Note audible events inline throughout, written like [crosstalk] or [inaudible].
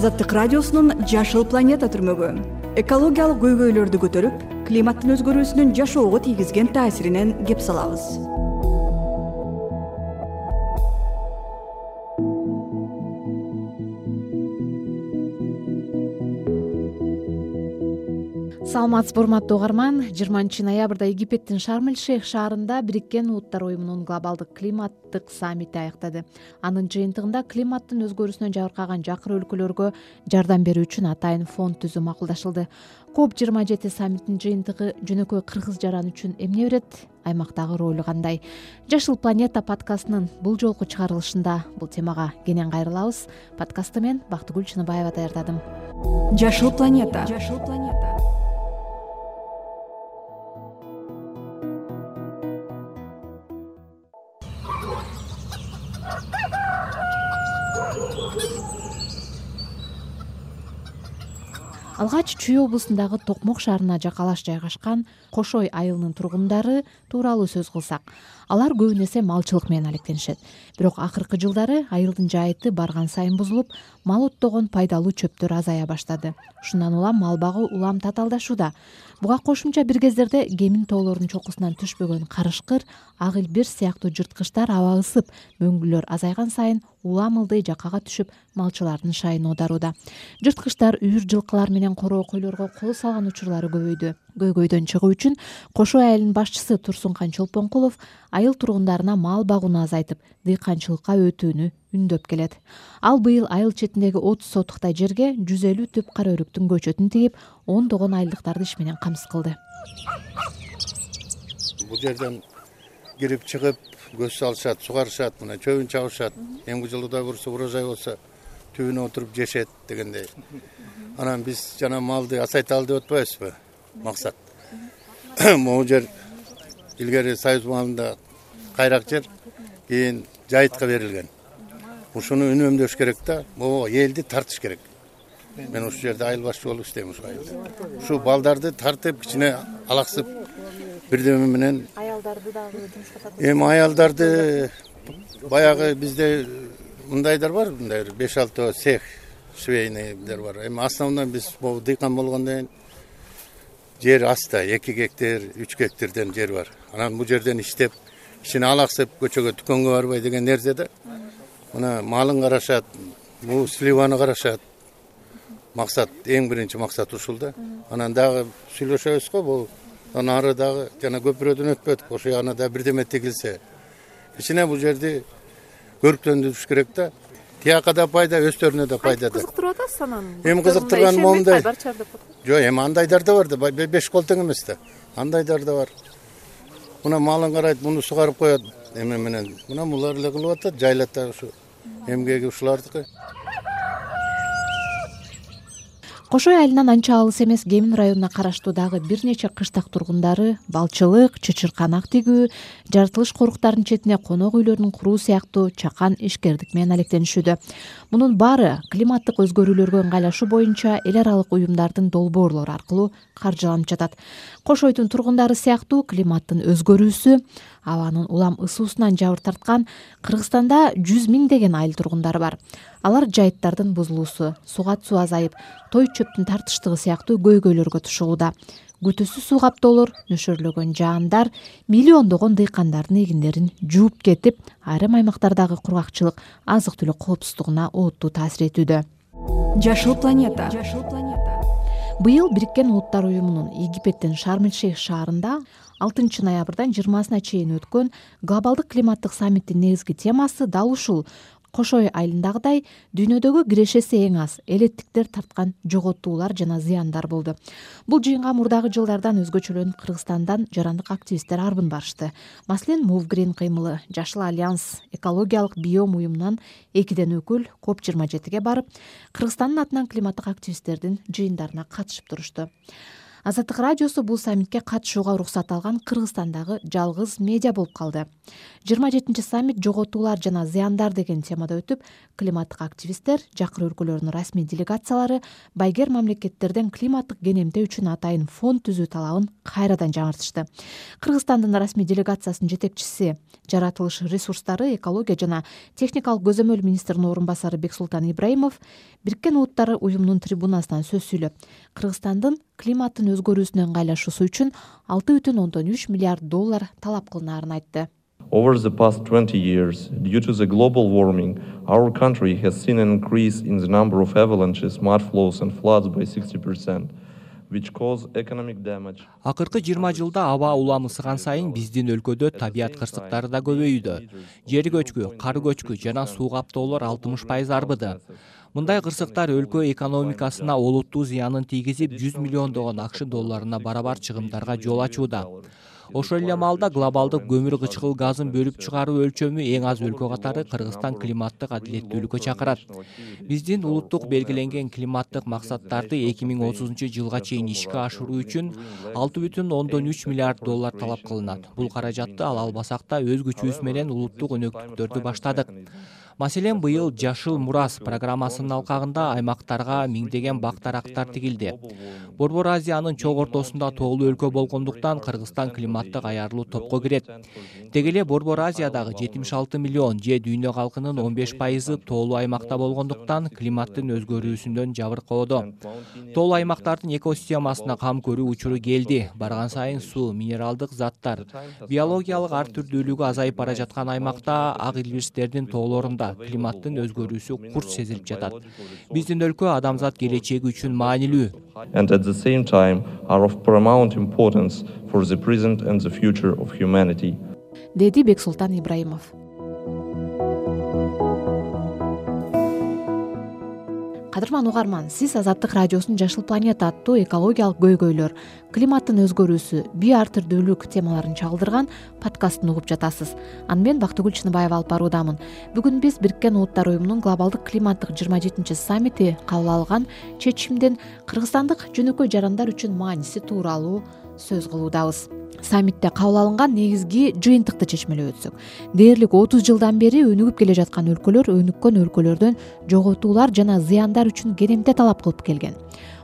азаттык радиосунун жашыл планета түрмөгү. Экологиялык көйгөйлөрдү көтөрүп климаттын өзгөрүүсүнүн жашоого тийгизген таасиринен кеп салабыз саламатсызбы урматтуу угарман. Жыйырманчы ноябрда египеттин шармил шейх шаарында бириккен улуттар уюмунун глобалдык климаттык саммити аяктады. Анын жыйынтыгында климаттын өзгөрүүсүнөн жабыркаган жакыр өлкөлөргө жардам берүү үчүн атайын фонд түзүү макулдашылды коп жыйырма жети саммиттин жыйынтыгы жөнөкөй кыргыз жараны үчүн эмне берет? Аймактагы ролу кандай? Жашыл планета подкастынын бул жолку чыгарылышында бул темага кенен кайрылабыз. Подкастты мен бактыгүл чыныбаева даярдадым. Жашыл планета. Жашыл планета алгач чүй облусундагы токмок шаарына жакалаш жайгашкан кошой айылынын тургундары тууралуу сөз кылсак. Алар көбүн эсе малчылык менен алектенишет. Бирок акыркы жылдары айылдын жайыты барган сайын бузулуп мал оттогон пайдалуу чөптөр азая баштады. Ушундан улам мал багуу улам татаалдашууда буга кошумча бир кездерде кемин тоолордун чокусунан түшпөгөн карышкыр ак илбир сыяктуу жырткычтар аба ысып мөңгүлөр азайган сайын улам ылдый жакага түшүп малчылардын шайын оодарууда жырткычтар үйүр жылкылар менен короо койлорго кол салган учурлары көбөйдү. Көйгөйдөн чыгуу үчүн кошой айылынын башчысы турсункан чолпонкулов айыл тургундарына мал багууну азайтып дыйканчылыкка өтүүнү үндөп келет. Ал быйыл айыл четиндеги отуз сотуктай жерге жүз элүү түп кара өрүктүн көчөтүн тигип ондогон айылдыктарды иш менен камсыз кылды. Бул жерден кирип чыгып көз салышат сугарышат мына чөбүн чабышат эмки жылы кудай буюрса урожай болсо түбүнө отуруп жешет дегендей. Анан биз жана малды азайталы деп атпайбызбы? Максат. [coughs] Могу жер илгери союз маалында кайрак жер кийин жайытка берилген. Ушуну үнөмдөш керек да могу элди тартыш керек. Мен ушул жерде айыл башчы болуп иштейм ушул айылда ушул балдарды тартып кичине алаксып бирдеме менен аялдарды дагы жумушка тартып эми аялдарды баягы бизде мындайдар бар мындай бир беш алты цех швейныйдер бар. Эми основной биз могу дыйкан болгондон кийин жер аста эки гектар үч гектарден жер бар. Анан бул жерден иштеп кичине алаксып көчөгө дүкөнгө барбай деген нерсе да. Мына малын карашат бул сливаны карашат максат эң биринчи максат ушул да. Анан дагы сүйлөшөбүз го бул анан ары дагы жана көпүрөдөн өтпөдүк ошол ягына дагы бирдеме тигилсе кичине бул жерди көрктөндүрүш керек да. Тияка да пайда өздөрүнө да пайда да. Кызыктырып атасыз анан. Эми кызыктырган момундай. Бар чыгар деп атат. Жок эми андайдар да бар да. Беш кол тең эмес да. Андайдар да бар. Мына малын карайт муну сугарып коет. Эме менен мына булар эле кылып атат жайлата ушу эмгеги ушулардыкы кошой айылынан анча алыс эмес кемин районуна караштуу дагы бир нече кыштак тургундары балчылык чычырканак тигүү жаратылыш коруктарынын четине конок үйлөрүн куруу сыяктуу чакан ишкердик менен алектенишүүдө. Мунун баары климаттык өзгөрүүлөргө ыңгайлашуу боюнча эл аралык уюмдардын долбоорлору аркылуу каржыланып жатат. Кошойдун тургундары сыяктуу климаттын өзгөрүүсү абанын улам ысуусунан жабыр тарткан кыргызстанда жүз миңдеген айыл тургундары бар алар жайыттардын бузулуусу суга суу азайып той чөптүн тартыштыгы сыяктуу көйгөйлөргө тушулууда күтүүсүз суу каптоолор нөшөрлөгөн жаандар миллиондогон дыйкандардын эгиндерин жууп кетип айрым аймактардагы кургакчылык азык түлүк коопсуздугуна олуттуу таасир этүүдө. Жашыл планета. Жашыл планета. Быйыл бириккен улуттар уюмунун египеттин шармил шейх шаарында алтынчы ноябрдан жыйырмасына чейин өткөн глобалдык климаттык саммиттин негизги темасы дал ушул кошой айылындагыдай дүйнөдөгү кирешеси эң аз элеттиктер тарткан жоготуулар жана зыяндар болду. Бул жыйынга мурдагы жылдардан өзгөчөлөнүп кыргызстандан жарандык активисттер арбын барышты. Маселен мувгрин кыймылы жашыл альянс экологиялык биом уюмунан экиден өкүл коп жыйырма жетиге барып кыргызстандын атынан климаттык активисттердин жыйындарына катышып турушту азаттык радиосу бул саммитке катышууга уруксат алган кыргызстандагы жалгыз медиа болуп калды. Жыйырма жетинчи саммит жоготуулар жана зыяндар деген темада өтүп климаттык активисттер жакыр өлкөлөрүнүн расмий делегациялары байгер мамлекеттерден климаттык кенемтөө үчүн атайын фонд түзүү талабын кайрадан жаңыртышты кыргызстандын расмий делегациясынын жетекчиси жаратылыш ресурстары экология жана техникалык көзөмөл министринин орун басары бексултан ибраимов бириккен улуттар уюмунун трибунасынан сөз сүйлөп кыргызстандын климаттын өзгөрүүсүнө ыңгайлашуусу үчүн алты бүтүн ондон үч миллиард доллар талап кылынаарын айтты. Over the past twenty years due to the global warming our country has seen an increase in the number of avalanches mud flows and floods by sixty percent which cause economic damage. Акыркы жыйырма жылда аба улам ысыган сайын биздин өлкөдө табият кырсыктары да көбөйүүдө. Жер көчкү кар көчкү жана суу каптоолор алтымыш пайыз арбыды мындай кырсыктар өлкө экономикасына олуттуу зыянын тийгизип жүз миллиондогон акш долларына барабар чыгымдарга жол ачууда. Ошол эле маалда глобалдык көмүр кычкыл газын бөлүп чыгаруу өлчөмү эң аз өлкө катары кыргызстан климаттык адилеттүүлүккө чакырат. Биздин улуттук белгиленген климаттык максаттарды эки миң отузунчу жылга чейин ишке ашыруу үчүн алты бүтүн ондон үч миллиард доллар талап кылынат. Бул каражатты ала албасак да өз күчүбүз менен улуттук өнөктүктөрдү баштадык маселен быйыл жашыл мурас программасынын алкагында аймактарга миңдеген бак дарактар тигилди. Борбор азиянын чок ортосунда тоолуу өлкө болгондуктан кыргызстан климаттык аярлуу топко кирет. Деги эле борбор азиядагы жетимиш алты миллион же дүйнө калкынын он беш пайызы тоолуу аймакта болгондуктан климаттын өзгөрүүсүнөн жабыркоодо тоолуу аймактардын экосистемасына кам көрүү учуру келди. Барган сайын суу минералдык заттар биологиялык ар түрдүүлүгү азайып бара жаткан аймакта ак илбирстердин тоолорунда климаттын өзгөрүүсү курч сезилип жатат. биздин өлкө адамзат келечеги үчүн маанилүү. and at the same time are of paramount importance for the present and the future of humanity. Деди бексултан ибраимов кадырман угарман сиз азаттык радиосунун жашыл планета аттуу экологиялык көйгөйлөр климаттын өзгөрүүсү био ар түрдүүлүк темаларын чагылдырган подкастын угуп жатасыз. Аны мен бактыгүл чыныбаева алып баруудамын. Бүгүн биз бириккен улуттар уюмунун глобалдык климаттык жыйырма жетинчи саммити кабыл алган чечимдин кыргызстандык жөнөкөй жарандар үчүн мааниси тууралуу сөз кылуудабыз. Саммитте кабыл алынган негизги жыйынтыкты чечмелеп өтсөк. Дээрлик отуз жылдан бери өнүгүп келе жаткан өлкөлөр өнүккөн өлкөлөрдөн жоготуулар жана зыяндар үчүн кенемте талап кылып келген.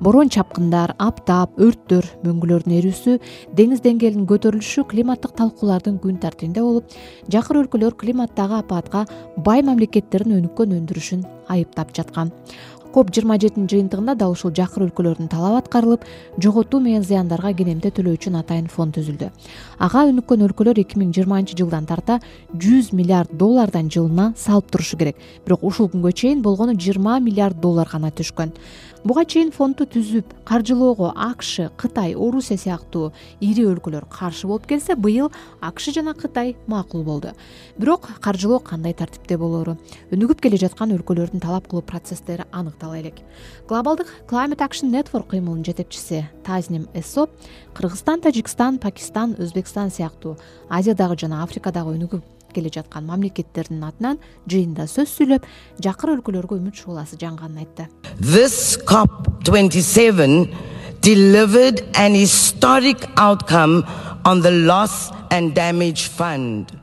Борон чапкындар аптап өрттөр мөңгүлөрдүн эрүүсү деңиз деңгээлинин көтөрүлүшү климаттык талкуулардын күн тартибинде болуп жакыр өлкөлөр климаттагы апатка бай мамлекеттердин өнүккөн өндүрүшүн айыптап жаткан коп жыйырма жетинчи жыйынтыгында дал ушул жакыр өлкөлөрдүн талабы аткарылып жоготуу менен зыяндарга кенемте төлөө үчүн атайын фонд түзүлдү. Ага өнүккөн өлкөлөр эки миң жыйырманчы жылдан тарта жүз миллиард доллардан жылына салып турушу керек. Бирок ушул күнгө чейин болгону жыйырма миллиард доллар гана түшкөн буга чейин фондду түзүп каржылоого акш кытай орусия сыяктуу ири өлкөлөр каршы болуп келсе быйыл акш жана кытай макул болду. Бирок каржылоо кандай тартипте болору? Өнүгүп келе жаткан өлкөлөрдүн талап кылуу процесстери аныктала элек. Глобалдык climate action network кыймылынын жетекчиси тазним эсо кыргызстан тажикстан пакистан өзбекстан сыяктуу азиядагы жана африкадагы өнүгүп келе жаткан мамлекеттердин атынан жыйында сөз сүйлөп жакыр өлкөлөргө үмүт шууласы жанганын айтты. This cop twenty seven delivered an historic outcome on the loss and damage fund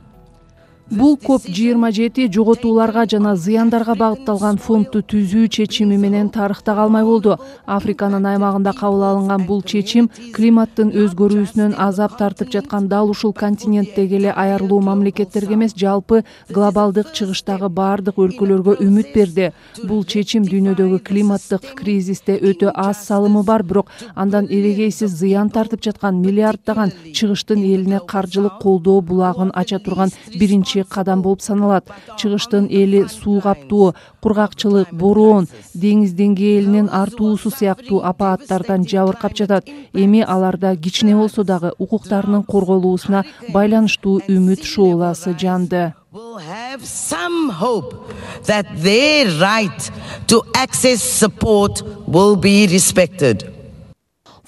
бул коп жыйырма жети жоготууларга жана зыяндарга багытталган фондду түзүү чечими менен тарыхта калмай болду. Африканын аймагында кабыл алынган бул чечим климаттын өзгөрүүсүнөн азап тартып жаткан дал ушул континенттеги эле аярлуу мамлекеттерге эмес жалпы глобалдык чыгыштагы баардык өлкөлөргө үмүт берди. Бул чечим дүйнөдөгү климаттык кризисте өтө аз салымы бар бирок андан эрегейсиз зыян тартып жаткан миллиарддаган чыгыштын элине каржылык колдоо булагын ача турган биринчи кадам болуп саналат. Чыгыштын эли суу каптоо кургакчылык бороон деңиз деңгээлинин артуусу сыяктуу апааттардан жабыркап жатат. Эми аларда кичине болсо дагы укуктарынын корголуусуна байланыштуу үмүт шооласы жанды. Have some hope that their right to access support will be respected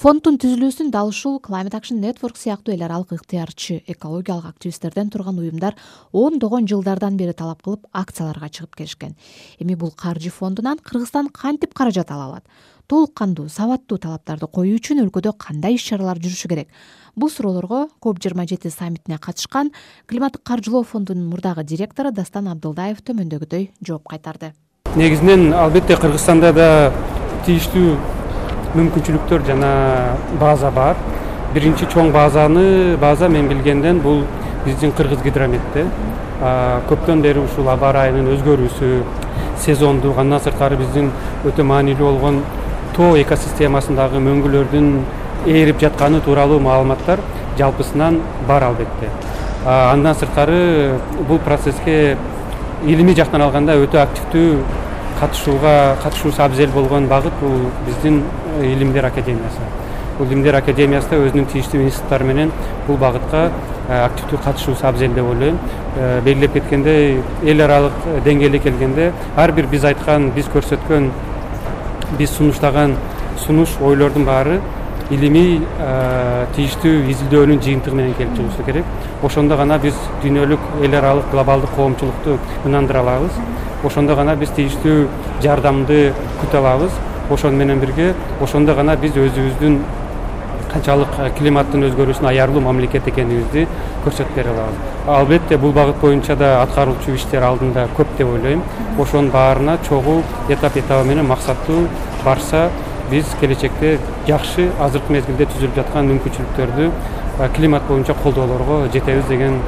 фонддун түзүлүүсүн дал ушул climate action network сыяктуу эл аралык ыктыярчы экологиялык активисттерден турган уюмдар ондогон жылдардан бери талап кылып акцияларга чыгып келишкен. Эми бул каржы фондунан кыргызстан кантип каражат ала алат? Толук кандуу сабаттуу талаптарды коюу үчүн өлкөдө кандай иш чаралар жүрүшү керек? Бул суроолорго коп жыйырма жети саммитине катышкан климаттык каржылоо фондунун мурдагы директору дастан абдылдаев төмөндөгүдөй жооп кайтарды. Негизинен албетте кыргызстанда да тийиштүү мүмкүнчүлүктөр жана база бар. Биринчи чоң базаны база мен билгенден бул биздин кыргыз гидрометте көптөн бери ушул аба ырайынын өзгөрүүсү сезондук андан сырткары биздин өтө маанилүү болгон тоо экосистемасындагы мөңгүлөрдүн ээрип жатканы тууралуу маалыматтар жалпысынан бар албетте. Андан сырткары бул процесске илимий жактан алганда өтө активдүү катышууга катышуусу абзел болгон багыт бул биздин э, илимдер академиясы. Бул илимдер академиясы да өзүнүн тийиштүү институттары менен бул багытка э, активдүү катышуусу абзел деп ойлойм. Э, белгилеп кеткендей эл аралык деңгээлде келгенде ар бир биз айткан биз көрсөткөн биз сунуштаган сунуш ойлордун баары илимий тийиштүү изилдөөнүн жыйынтыгы менен келип чыгышы керек. Ошондо гана биз дүйнөлүк эл аралык глобалдык коомчулукту ынандыра алабыз ошондо гана биз тийиштүү жардамды күтө алабыз. Ошону менен бирге ошондо гана биз өзүбүздүн канчалык климаттын өзгөрүүсүнө аярлуу мамлекет экенибизди көрсөтүп бере алабыз. Албетте бул багыт боюнча да аткарылчу иштер алдында көп деп ойлойм. Ошонун баарына чогуу этап этабы менен максаттуу барса биз келечекте жакшы азыркы мезгилде түзүлүп жаткан мүмкүнчүлүктөрдү климат боюнча колдоолорго жетебиз деген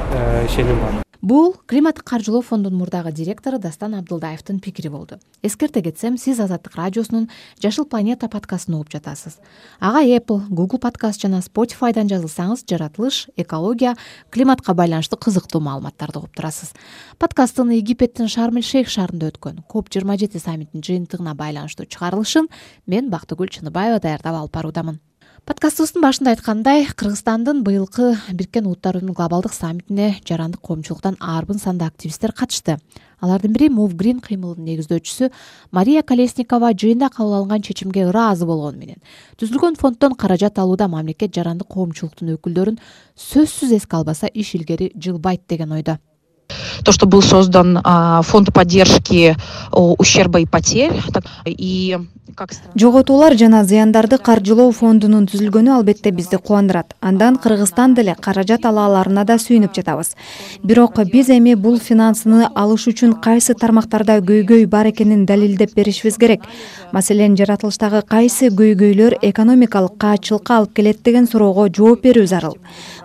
ишеним бар бул климаттык каржылоо фондунун мурдагы директору дастан абдылдаевдин пикири болду. Эскерте кетсем сиз азаттык радиосунун жашыл планета подкастын угуп жатасыз. Ага apple google подкаст жана spotifyдан жазылсаңыз жаратылыш экология климатка байланыштуу кызыктуу маалыматтарды угуп турасыз. Подкасттын египеттин шармил шейх шаарында өткөн коп жыйырма жети саммитинин жыйынтыгына байланыштуу чыгарылышын мен бактыгүл чыныбаева даярдап алып баруудамын подкастыбыздын башында айткандай кыргызстандын быйылкы бириккен улуттар уюмунун глобалдык саммитине жарандык коомчулуктан арбын санда активисттер катышты. Алардын бири мув грин кыймылынын негиздөөчүсү мария колесникова жыйында кабыл алынган чечимге ыраазы болгону менен. Түзүлгөн фонддон каражат алууда мамлекет жарандык коомчулуктун өкүлдөрүн сөзсүз эске албаса иш илгери жылбайт деген ойдо то что был создан фонд поддержки ущерба и потерь. И жоготуулар жана зыяндарды каржылоо фондунун түзүлгөнү албетте бизди кубандырат. Андан кыргызстан деле каражат ала аларына да сүйүнүп жатабыз. Бирок биз эми бул финансыны алыш үчүн кайсы тармактарда көйгөй бар экенин далилдеп беришибиз керек. Маселен жаратылыштагы кайсы көйгөйлөр экономикалык каатчылыкка алып келет деген суроого жооп берүү зарыл.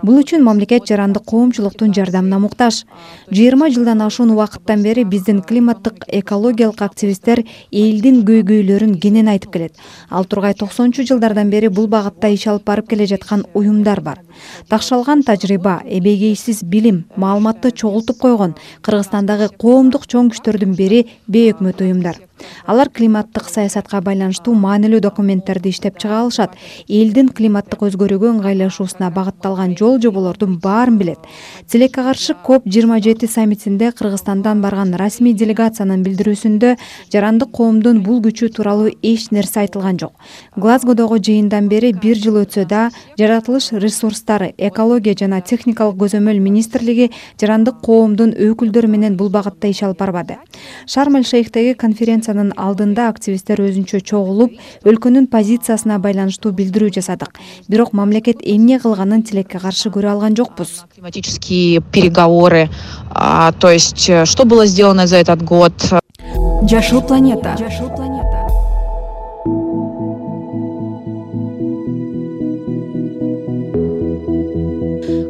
Бул үчүн мамлекет жарандык коомчулуктун жардамына муктаж. Жыйырма жылдан ашуун убакыттан бери биздин климаттык экологиялык активисттер элдин көйгөйлөрүн кенен айтып келет. Ал тургай токсонунчу жылдардан бери бул багытта иш алып барып келе жаткан уюмдар бар. Такшалган тажрыйба эбегейсиз билим маалыматты чогултуп койгон кыргызстандагы коомдук чоң күчтөрдүн бири бейөкмөт уюмдар алар климаттык саясатка байланыштуу маанилүү документтерди иштеп чыга алышат. Элдин климаттык өзгөрүүгө ыңгайлашуусуна багытталган жол жоболордун баарын билет. Тилекке каршы коп жыйырма жети саммитинде кыргызстандан барган расмий делегациянын билдирүүсүндө жарандык коомдун бул күчү тууралуу эч нерсе айтылган жок. Глазгодогу жыйындан бери бир жыл өтсө да жаратылыш ресурстары экология жана техникалык көзөмөл министрлиги жарандык коомдун өкүлдөрү менен бул багытта иш алып барбады. Шарм эль шейхтеги конференция алдында активисттер өзүнчө чогулуп өлкөнүн позициясына байланыштуу билдирүү жасадык. Бирок мамлекет эмне кылганын тилекке каршы көрө алган жокпуз. Климатические переговоры то есть э, что было сделано за этот год? Жашыл планета. Жашыл планета.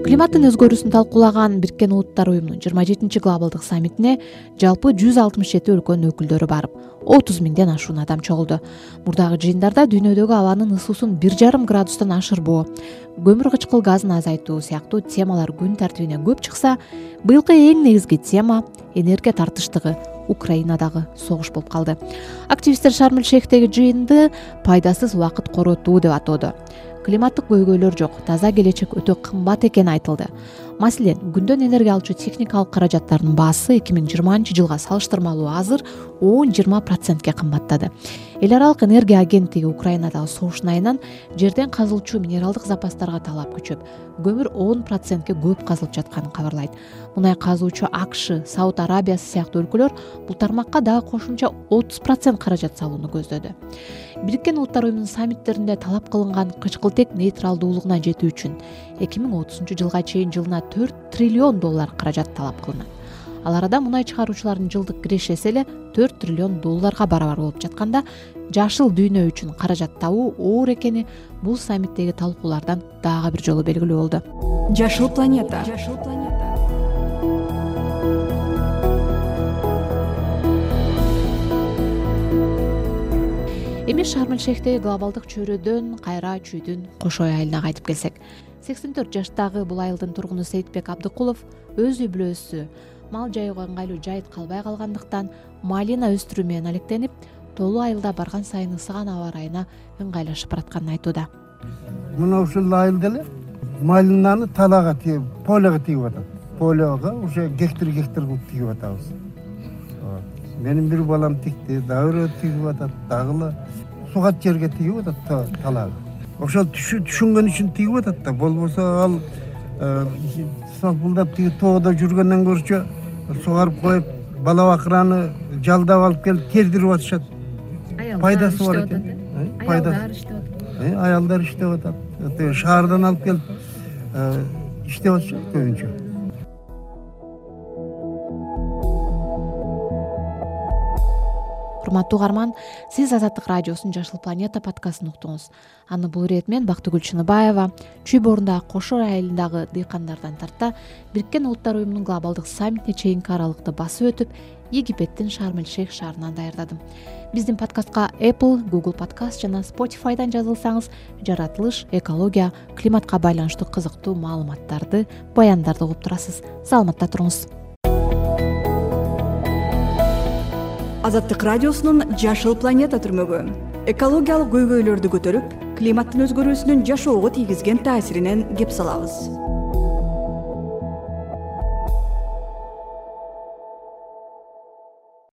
Климаттын өзгөрүүсүн талкуулаган бириккен улуттар уюмунун жыйырма жетинчи глобалдык саммитине жалпы жүз алтымыш жети өлкөнүн өкүлдөрү барып отуз миңден ашуун адам чогулду. Мурдагы жыйындарда дүйнөдөгү абанын ысуусун бир жарым градустан ашырбоо көмүр кычкыл газын азайтуу сыяктуу темалар күн тартибине көп чыкса быйылкы эң негизги тема энергия тартыштыгы украинадагы согуш болуп калды. Активисттер шарм эль шейхтеги жыйынды пайдасыз убакыт коротуу деп атоодо климаттык көйгөйлөр жок таза келечек өтө кымбат экени айтылды. Маселен күндөн энергия алчу техникалык каражаттардын баасы эки миң жыйырманчы жылга салыштырмалуу азыр он жыйырма процентке кымбаттады эл аралык энергия агенттиги украинадагы согуштун айынан жерден казылчу минералдык запастарга талап күчөп көмүр он процентке көп казылып жатканын кабарлайт. Мунай казуучу акш сауд арабиясы сыяктуу өлкөлөр бул тармакка дагы кошумча отуз процент каражат салууну көздөдү. Бириккен улуттар уюмунун саммиттеринде талап кылынган кычкылтек нейтралдуулугуна жетүү үчүн эки миң отузунчу жылга чейин жылына төрт триллион доллар каражат талап кылынат ал арада мунай чыгаруучулардын жылдык кирешеси эле төрт триллион долларга барабар болуп жатканда жашыл дүйнө үчүн каражат табуу оор экени бул саммиттеги талкуулардан дагы бир жолу белгилүү болду. Жашыл планета. Жашыл планета. Эми шарм эль шейхтеги глобалдык чөйрөдөн кайра чүйдүн кошой айылына кайтып келсек. сексен төрт жаштагы бул айылдын тургуну сейитбек абдыкулов өз үй бүлөсү мал жаюуга ыңгайлуу жайыт калбай калгандыктан малина өстүрүү менен алектенип тоолуу айылда барган сайын ысыган аба ырайына ыңгайлашып баратканын айтууда. Мына ушул айылда эле малинаны талаага тигип полего тигип атат. Полеого уже гектар гектар кылып тигип атабыз. Менин бир балам тикти дагы бирөө тигип атат дагы эле сугат жерге тигип атат талаага. Ошол түшүнгөн үчүн тигип атат да болбосо ал э, салпылдап тиги тоодо жүргөндөн көрчү сугарып коюп бала бакыраны жалдап алып келип тердирип атышат. Пайдасы бар экен. аялдар иштеп атат. Аялдар иштеп атат. Шаардан алып келип иштеп атышат көбүнчө урматтуу угарман сиз азаттык радиосунун жашыл планета подкастын уктуңуз аны бул ирет мен бактыгүл чыныбаева чүй боорундагы кошой айылындагы дыйкандардан тарта бириккен улуттар уюмунун глобалдык саммитине чейинки аралыкты басып өтүп египеттин шейх шаарынан даярдадым. Биздин подкастка apple google подкаст жана spotifyдан жазылсаңыз жаратылыш экология климатка байланыштуу кызыктуу маалыматтарды баяндарды угуп турасыз. Саламатта туруңуз азаттык радиосунун жашыл планета түрмөгү. Экологиялык көйгөйлөрдү көтөрүп климаттын өзгөрүүсүнүн жашоого тийгизген таасиринен кеп салабыз